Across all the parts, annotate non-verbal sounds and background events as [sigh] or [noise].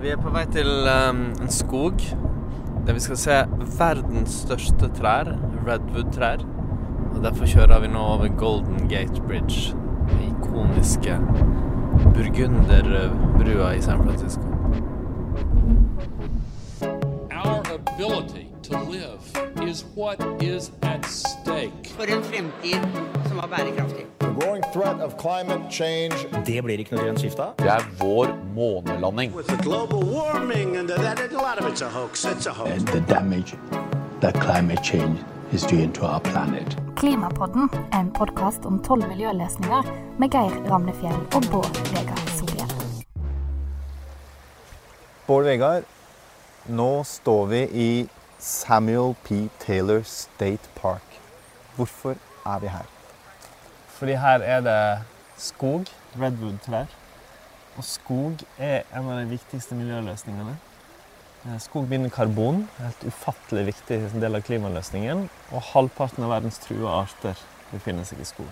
Vi er på vei til um, en skog der vi skal se verdens største trær, redwood-trær. Og Derfor kjører vi nå over Golden Gate Bridge, den ikoniske burgunderbrua i San Francisco. Our ability to live is what is at stake. For en fremtid som var bærekraftig. Growing threat of climate change Det blir ikke noe grønt skifte av. Det er vår månelanding. with the global warming and that, a lot of it's a hoax. It's a hoax. and the damage that climate change is doing to our planet. Klimapodden er en podkast om tolv miljøløsninger med Geir Ramnefjell og Bård Vegar Solhjell. Bård Vegard, nå står vi i Samuel P. Taylor State Park. Hvorfor er vi her? Fordi her er det skog, redwood-trær. Og skog er en av de viktigste miljøløsningene. Eh, Skog binder karbon, helt ufattelig viktig del av klimaløsningen. Og halvparten av verdens trua arter befinner seg i skog.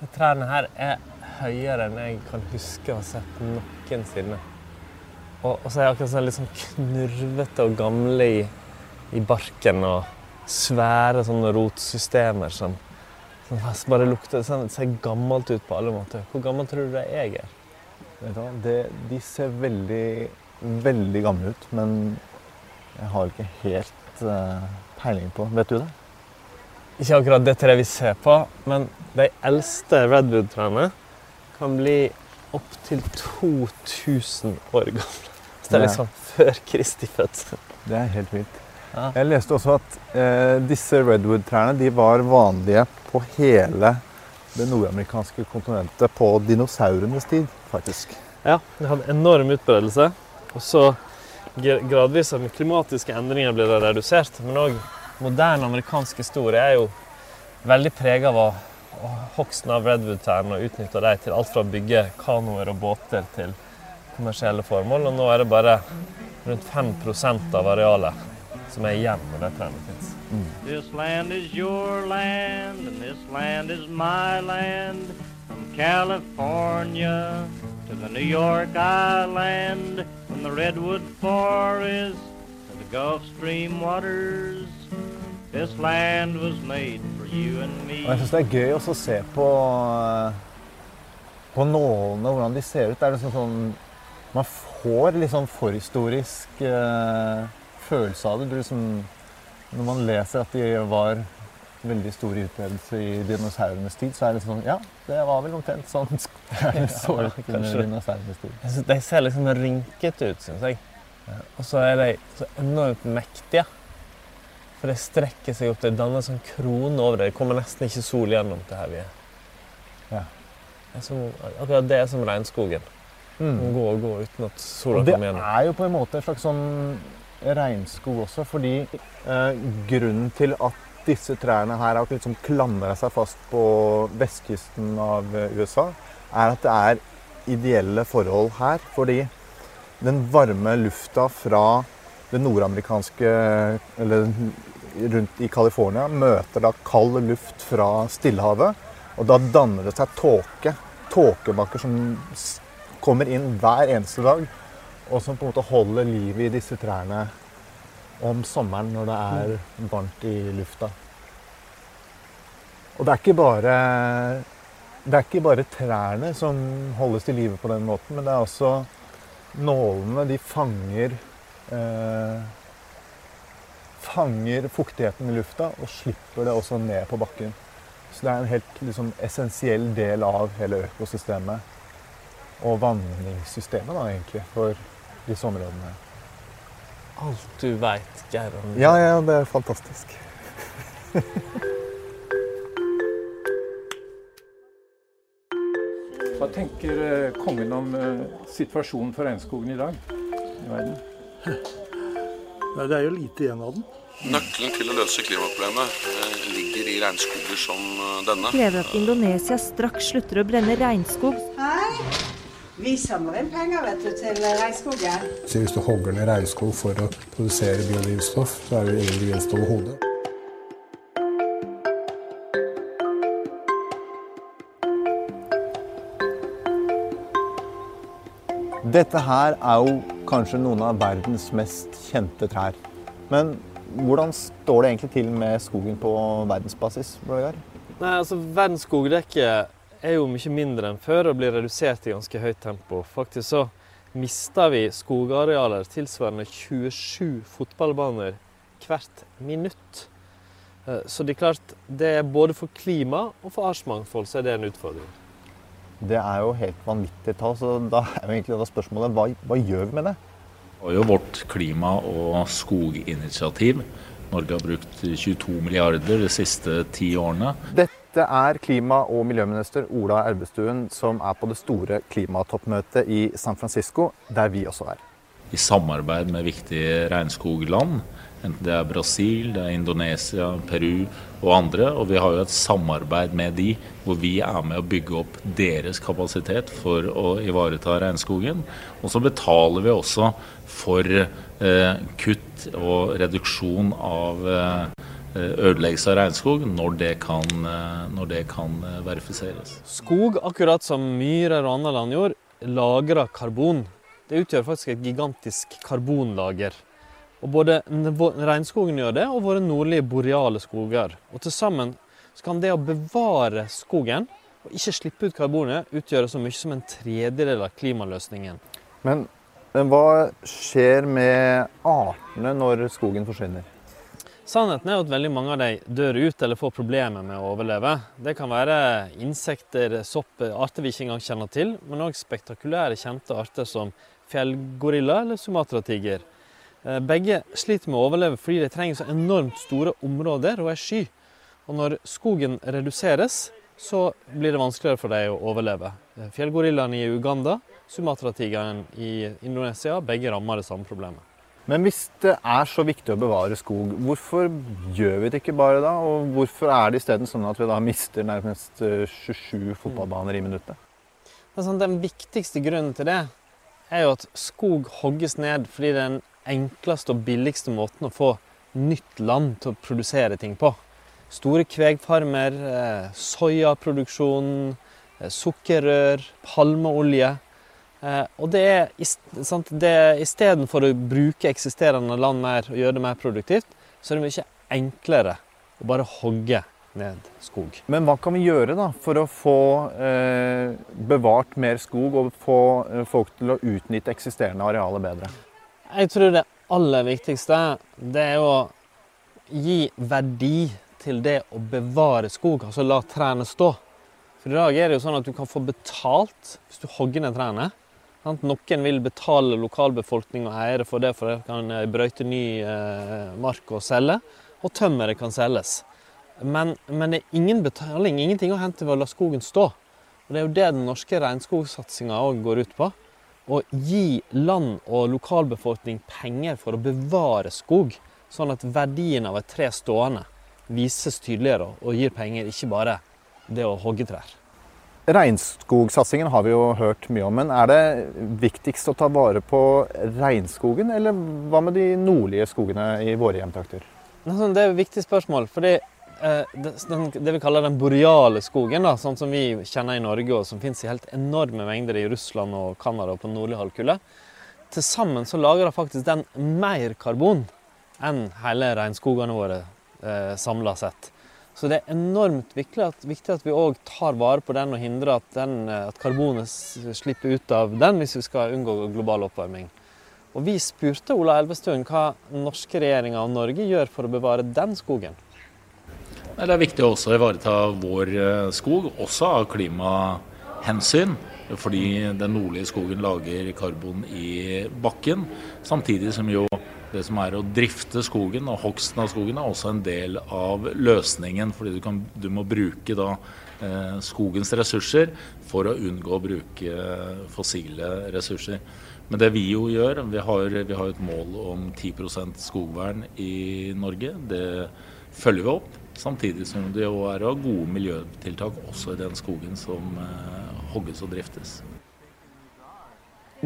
De trærne her er høyere enn jeg kan huske å ha sett noensinne. Og, og så er de akkurat sånn litt sånn knurvete og gamle i, i barken. og svære sånne rotsystemer som, som bare lukter sånn, ser gammelt ut på alle måter. Hvor gammel tror du er jeg er? Vet du hva? Det, de ser veldig, veldig gamle ut, men jeg har ikke helt uh, peiling på Vet du det? Ikke akkurat det treet vi ser på, men de eldste redwood-trærne kan bli opptil 2000 år gamle. Så det er liksom før Kristi fødsel. Det er helt vilt. Ja. Jeg leste også at eh, disse redwood-trærne de var vanlige på hele det nordamerikanske kontinentet på dinosaurenes tid, faktisk. Ja, de hadde enorm utbredelse. Og så gr- gradvis med klimatiske endringer blir det redusert. Men òg moderne amerikansk historie er jo veldig prega av å, hogsten av redwood-trærne og utnytte dem til alt fra å bygge kanoer og båter til kommersielle formål. Og nå er det bare rundt 5% av arealet som er igjen når de trærne fins. This land is your land, and this land is my land. From California to the New York Island, from the Redwood Forest to the Gulf Stream waters. This land was made for you and me. Og jeg syns det er gøy også å se på, eh, på nålene, hvordan de ser ut. Det er liksom sånn Man får litt sånn forhistorisk eh, følelse av det. Du liksom, når man leser at de var veldig stor utbredelse i dinosaurenes tid, så er det liksom sånn Ja, det var vel omtrent sånn [laughs] det så ut under dinosaurenes tid. De ser liksom rynkete ut, syns jeg. Og så er de så enormt mektige. For de strekker seg opp, de danner sånn krone over det. Det kommer nesten ikke sol gjennom til her vi er. Ja. Det er som, akkurat det er som regnskogen. Mm. Gå og gå uten at sola det kommer gjennom. er jo på en måte en slags sånn regnskog også, fordi eh, grunnen til at disse trærne her har liksom klamra seg fast på vestkysten av eh, USA, er at det er ideelle forhold her. Fordi den varme lufta fra det nordamerikanske Eller rundt i California møter da kald luft fra Stillehavet. Og da danner det seg tåke. Tåkebakker som kommer inn hver eneste dag. Og som på en måte holder liv i disse trærne om sommeren når det er varmt i lufta. Og det er ikke bare er ikke bare trærne som holdes til live på den måten, men det er også nålene. De fanger eh, fanger fuktigheten i lufta og slipper det også ned på bakken. Så det er en helt liksom, essensiell del av hele økosystemet og vanningssystemet da, egentlig, for disse områdene. Alt du veit, Geir. Ja, ja, det er fantastisk. Hva tenker eh, kongen om eh, situasjonen for regnskogen i dag i verden? Nei, Det er jo lite igjen av den. Nøkkelen til å løse klimaproblemet eh, ligger i regnskoger som denne. krever at Indonesia straks slutter å brenne regnskog. Hei! Vi samler inn penger vet du, til regnskogen. Så hvis du hogger ned regnskog for å produsere biodrivstoff, så er det ingen gevinst overhodet. Dette her er jo kanskje noen av verdens mest kjente trær. Men hvordan står det egentlig til med skogen på verdensbasis? Nei, altså Verdensskog skogdekke er jo mye mindre enn før og blir redusert i ganske høyt tempo. Faktisk så mister vi skogarealer tilsvarende 27 fotballbaner hvert minutt. Eh, Så det er klart, det er både for klima og for artsmangfold så er det en utfordring. Det er jo helt vanvittig tall, så da er jo egentlig da spørsmålet hva, hva gjør vi med det? Det var jo vårt klima- og skoginitiativ. Norge har brukt 22 milliarder de siste ti årene. Dette er klima- og miljøminister Ola Elvestuen som er på det store klimatoppmøtet i San Francisco, der vi også er. I samarbeid med viktige regnskogland. Enten det er Brasil, det er Indonesia, Peru og andre. Og vi har jo et samarbeid med de hvor vi er med å bygge opp deres kapasitet for å ivareta regnskogen. Og så betaler vi også for eh, kutt og reduksjon av eh, ødeleggelse av regnskog når det kan, eh, når det kan eh, verifiseres. Skog, akkurat som myrer og annen landjord, lagrer karbon. Det utgjør faktisk et gigantisk karbonlager. Og Både regnskogen gjør det, og våre nordlige boreale skoger. Og Til sammen så kan det å bevare skogen og ikke slippe ut karbonet utgjøre så mye som en tredjedel av klimaløsningen. Men, men hva skjer med artene når skogen forsvinner? Sannheten er at veldig mange av dem dør ut eller får problemer med å overleve. Det kan være insekter, sopp, arter vi ikke engang kjenner til, men òg spektakulære kjente arter som fjellgorilla eller sumatratiger. Eh, Begge sliter med å overleve fordi de trenger så enormt store områder og er sky. Og når skogen reduseres, så blir det vanskeligere for dem å overleve. Eh, Fjellgorillaen i Uganda, sumatratigeren i Indonesia, begge rammer det samme problemet. Men hvis det er så viktig å bevare skog, hvorfor gjør vi det ikke bare da? Og hvorfor er det isteden sånn at vi da mister nærmest eh, 27 fotballbaner i minuttet? Sånn, Den viktigste grunnen til det er jo at skog hogges ned fordi det er den enkleste og billigste måten å få nytt land til å produsere ting på. Store kvegfarmer, eh, soyaproduksjon, eh, sukkerrør, palmeolje. Eh, og det er, sant, det er istedenfor å bruke eksisterende land mer og gjøre det mer produktivt, så er det mye enklere å bare hogge ned skog. Men hva kan vi gjøre da for å få eh, bevart mer skog og få eh, folk til å utnytte eksisterende arealer bedre? Jeg tror det aller viktigste det er å gi verdi til det å bevare skog, altså la trærne stå. For i dag er det jo sånn at du kan få betalt hvis du hogger ned trærne. Sant? Noen vil betale lokalbefolkning og eiere for det, for de kan eh, brøyte ny eh, mark og selge. Og tømmeret kan selges. Men, men det er ingen betaling, ingenting å hente ved å la skogen stå. Og Det er jo det den norske regnskogsatsinga òg går ut på. Å gi land og lokalbefolkning penger for å bevare skog, sånn at verdien av et tre stående vises tydeligere og gir penger, ikke bare det å hogge trær. Regnskogsatsingen har vi jo hørt mye om, men er det viktigst å ta vare på regnskogen, eller hva med de nordlige skogene i våre hjemtrakter? Altså, Det er et viktig spørsmål. fordi eh, det, vi kaller den boreale skogen, da, sånn som vi kjenner i Norge, og som finnes i helt enorme mengder i Russland og Canada og på den nordlige halvkule, til sammen så lagrer faktisk den mer karbon enn hele regnskogene våre eh, samla sett. Så det er enormt viktig at, vi òg tar vare på den og hindrer at, den, eh, at karbonet slipper ut av den hvis vi skal unngå global oppvarming. Og Vi spurte Ola Elvestuen hva norske regjeringa og Norge gjør for å bevare den skogen. Det er viktig også å ivareta vår eh, skog, også av klimahensyn. Fordi den nordlige skogen lager karbon i bakken. Samtidig som jo det som er å drifte skogen og hogsten av skogen er også en del av løsningen. Fordi du, kan, du må bruke da eh, skogens ressurser for å unngå å bruke fossile ressurser. Men det vi jo gjør, vi har, vi har et mål om 10% skogvern i Norge. Det følger vi opp. Samtidig som det jo er gode miljøtiltak også i den skogen som eh, hogges og driftes.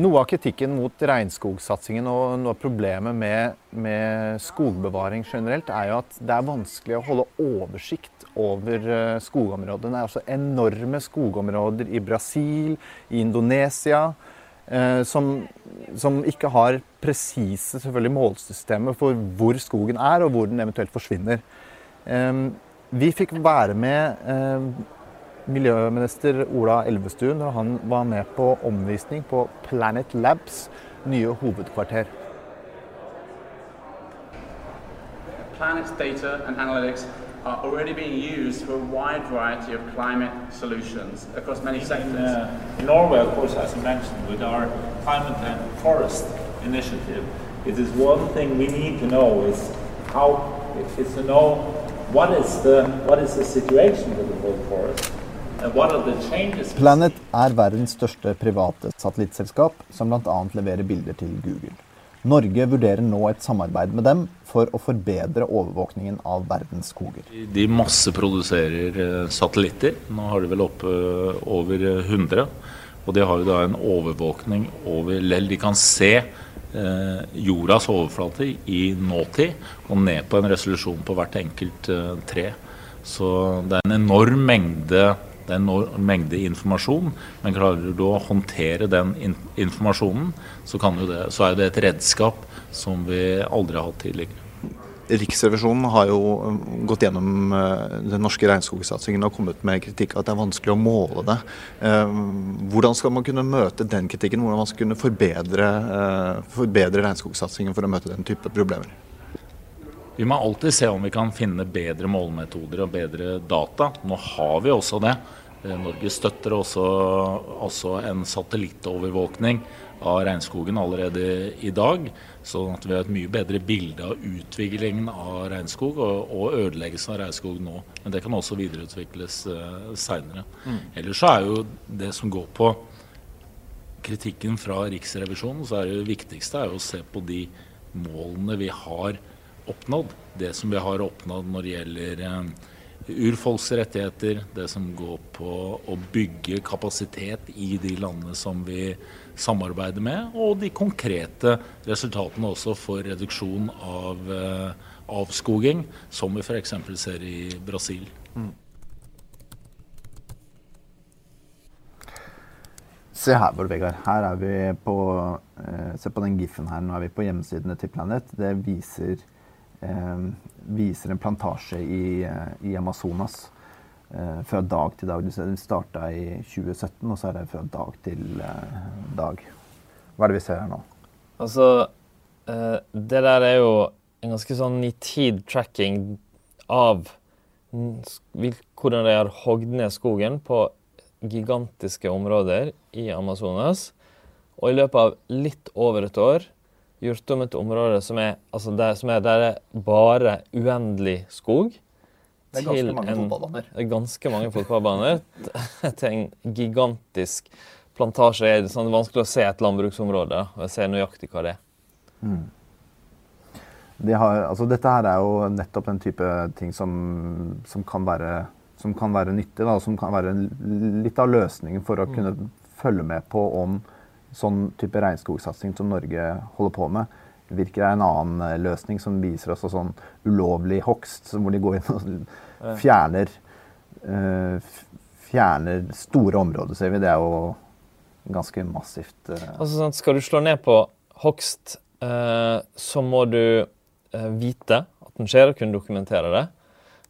Noe av kritikken mot regnskogsatsingen og noe av problemet med, med skogbevaring generelt, er jo at det er vanskelig å holde oversikt over eh, skogområdene. Det er altså enorme skogområder i Brasil, i Indonesia. eh, som, som ikke har presise målsystemer for hvor skogen er, og hvor den eventuelt forsvinner. Eh, vi fikk være med eh, miljøminister Ola Elvestuen når han var med på omvisning på Planet Labs nye hovedkvarter. Planet's data and analytics are already being used for a wide variety of climate solutions across many sectors. In, uh, Norway, of course, as I mentioned, with our climate and forest initiative, it is one thing we need to know is how is to know what is the what is the situation with the world forest Planet er verdens største private satellittselskap, som bl.a. leverer bilder til Google. Norge vurderer nå et samarbeid med dem for å forbedre overvåkningen av verdens skoger. De masseproduserer eh, satellitter. Nå har de vel oppe eh, over 100. Og de har jo da en overvåkning over Eller de kan se eh, jordas overflate i nåtid og ned på en resolusjon på hvert enkelt eh, tre. Så det er en enorm mengde det er en enorm mengde informasjon, men klarer du å håndtere den informasjonen, så, det, så, er det et redskap som vi aldri har hatt tidligere. Riksrevisjonen har jo um, gått gjennom uh, den norske regnskogsatsingen og kommet med kritikk at det er vanskelig å måle det. Um, hvordan skal man kunne møte den kritikken? Hvordan man skal kunne forbedre, uh, forbedre regnskogsatsingen for å møte den type problemer? Vi må alltid se om vi kan finne bedre målemetoder og bedre data. Nå har vi også det. Eh, Norge støtter også, også en satellittovervåkning av regnskogen allerede i dag. Sånn at vi har et mye bedre bilde av utviklingen av regnskog og, og ødeleggelsen av regnskog nå. Men det kan også videreutvikles uh, seinere. Mm. Ellers så er jo det som går på kritikken fra Riksrevisjonen, så er det viktigste er å se på de målene vi har oppnådd. Det som vi har oppnådd når det gjelder uh, urfolks rettigheter, det som går på å bygge kapasitet i de landene som vi samarbeider med, og de konkrete resultatene også for reduksjon av eh, avskoging, som vi f.eks. ser i Brasil. Se her, Bård Vegard. Her er vi på eh, Se på den giffen her. Nå er vi på hjemmesidene til Planet. Det viser viser en plantasje i, eh, i Amazonas eh, fra dag til dag. Den starta i 2017, og så er det fra dag til eh, dag. Hva er det vi ser her nå? Altså, det der er jo en ganske sånn nitid tracking av hvordan de har hogd ned skogen på gigantiske områder i Amazonas. Og i løpet av litt over et år gjort om et område som er, altså der, som er, der er bare uendelig skog. Det er ganske mange en, fotballbaner. Er ganske mange fotballbaner [laughs] til en gigantisk plantasje. Det er sånn vanskelig å se et landbruksområde og jeg ser nøyaktig hva det er. Mm. De har, altså dette her er jo nettopp den type ting som, som kan være, som kan være nyttig. Da, som kan være litt av løsningen for å mm. kunne følge med på om sånn type regnskogsatsing som Norge holder på med, virker det en annen eh, løsning som viser oss sånn ulovlig hogst, hvor de går inn og fjerner, uh, fjerner store områder, ser vi. Det er jo ganske massivt. Uh. Altså, sånn, skal du slå ned på hogst, så må du vite at den skjer, og kunne dokumentere det.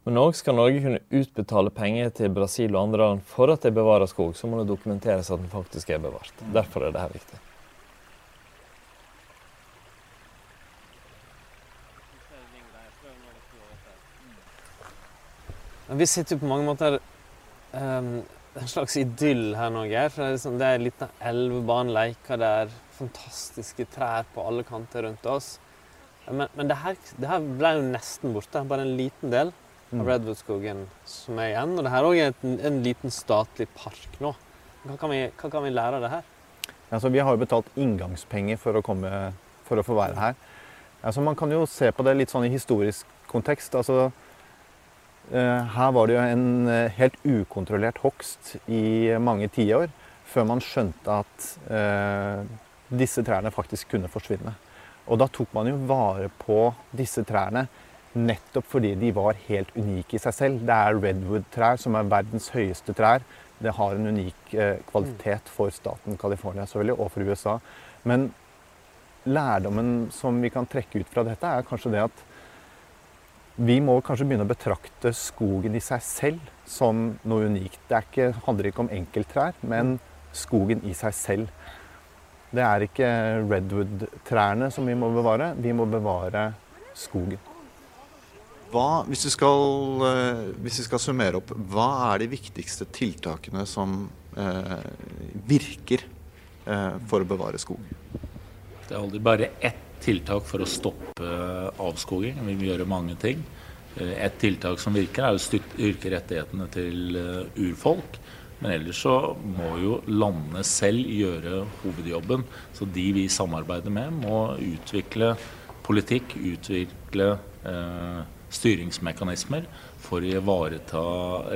Men òg skal Norge kunne utbetale penger til Brasil og andre land for at de bevarer skog, så må det dokumenteres at den faktisk er bevart. Derfor er dette viktig. Vi sitter jo på mange måter um, en slags idyll her nå, Geir. Det er, liksom, det er en liten elvebane, leker der, fantastiske trær på alle kanter rundt oss. Men, men det, her, det her ble jo nesten borte. Bare en liten del av. Redwoodskogen som er igjen. Og det her er òg en, liten statlig park nå. Hva kan vi, hva kan vi lære av det her? Altså, vi har jo betalt inngangspenger for å, komme, for å få være her. Altså, man kan jo se på det litt sånn i historisk kontekst. Altså, eh, her var det jo en eh, helt ukontrollert hogst i mange tiår før man skjønte at eh, disse trærne faktisk kunne forsvinne. Og da tok man jo vare på disse trærne nettopp fordi de var helt unike i seg selv. Det er redwood-trær som er verdens høyeste trær. det har en unik eh, kvalitet for staten California og for USA. Men lærdommen som vi kan trekke ut fra dette, er kanskje det at vi må kanskje begynne å betrakte skogen i seg selv som noe unikt. Det ikke, handler ikke om enkelttrær, men skogen i seg selv. Det er ikke redwood-trærne som vi må bevare, vi må bevare skogen. Hva, hvis, vi skal, eh, hvis vi skal summere opp, hva er de viktigste tiltakene som eh, virker eh, for å bevare skog? Det er aldri bare ett tiltak for å stoppe avskoging. Vi må gjøre mange ting. Eh, et tiltak som virker, er å styrke rettighetene til eh, urfolk. Men ellers så må jo landene selv gjøre hovedjobben. Så de vi samarbeider med, må utvikle politikk, utvikle eh, styringsmekanismer for å ivareta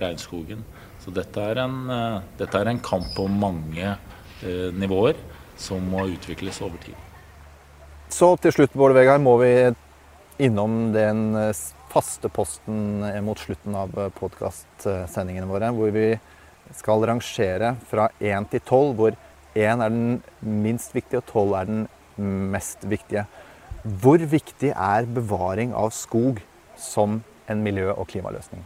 regnskogen. Så dette er en, eh, dette er en kamp på mange eh, nivåer som må utvikles over tid. Så til slutt, Bård Vegard, må vi innom den eh, faste posten mot slutten av podkastsendingene våre, hvor vi skal rangere fra 1 til 12, hvor 1 er den minst viktige og 12 er den mest viktige. Hvor viktig er bevaring av skog som en miljø- og klimaløsning?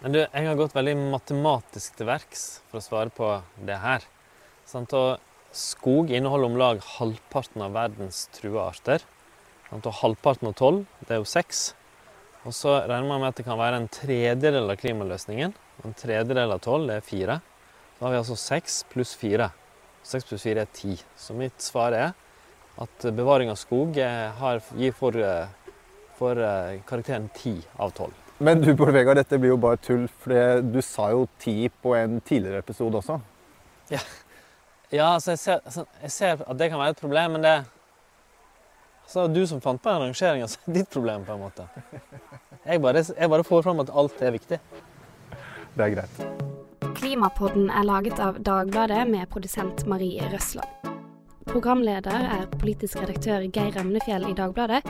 Men du, jeg har gått veldig matematisk til verks for å svare på det her. Sant? Og skog inneholder om lag halvparten av verdens trua arter. Sant? Og halvparten av tolv, det er jo seks. Og så regner man med at det kan være en tredjedel av klimaløsningen. En tredjedel av tolv, det er fire. Da har vi altså seks pluss fire. Seks pluss fire er ti. Så mitt svar er at bevaring av skog har, gir for, for karakteren 10 av tolv. Men du, Bård Vegar, dette blir jo bare tull, for du sa jo 10 på en tidligere episode også. Ja, ja altså jeg, ser, altså, jeg ser at det kan være et problem, men det altså, Du som fant på den rangeringa, så er det ditt problem, på en måte. Jeg bare, jeg bare får fram at alt er viktig. Det er greit. Klimapodden er laget av Dagbladet med produsent Marie Røsland. Programleder er politisk redaktør Geir Emnefjell i Dagbladet,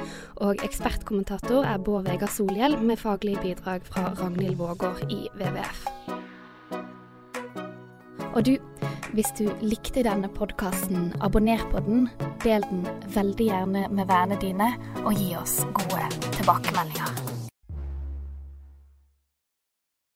og ekspertkommentator er Bård Vegar Solhjell med faglig bidrag fra Ragnhild Vågård i WWF. Og du, hvis du likte denne podkasten, abonner på den, del den veldig gjerne med vennene dine, og gi oss gode tilbakemeldinger.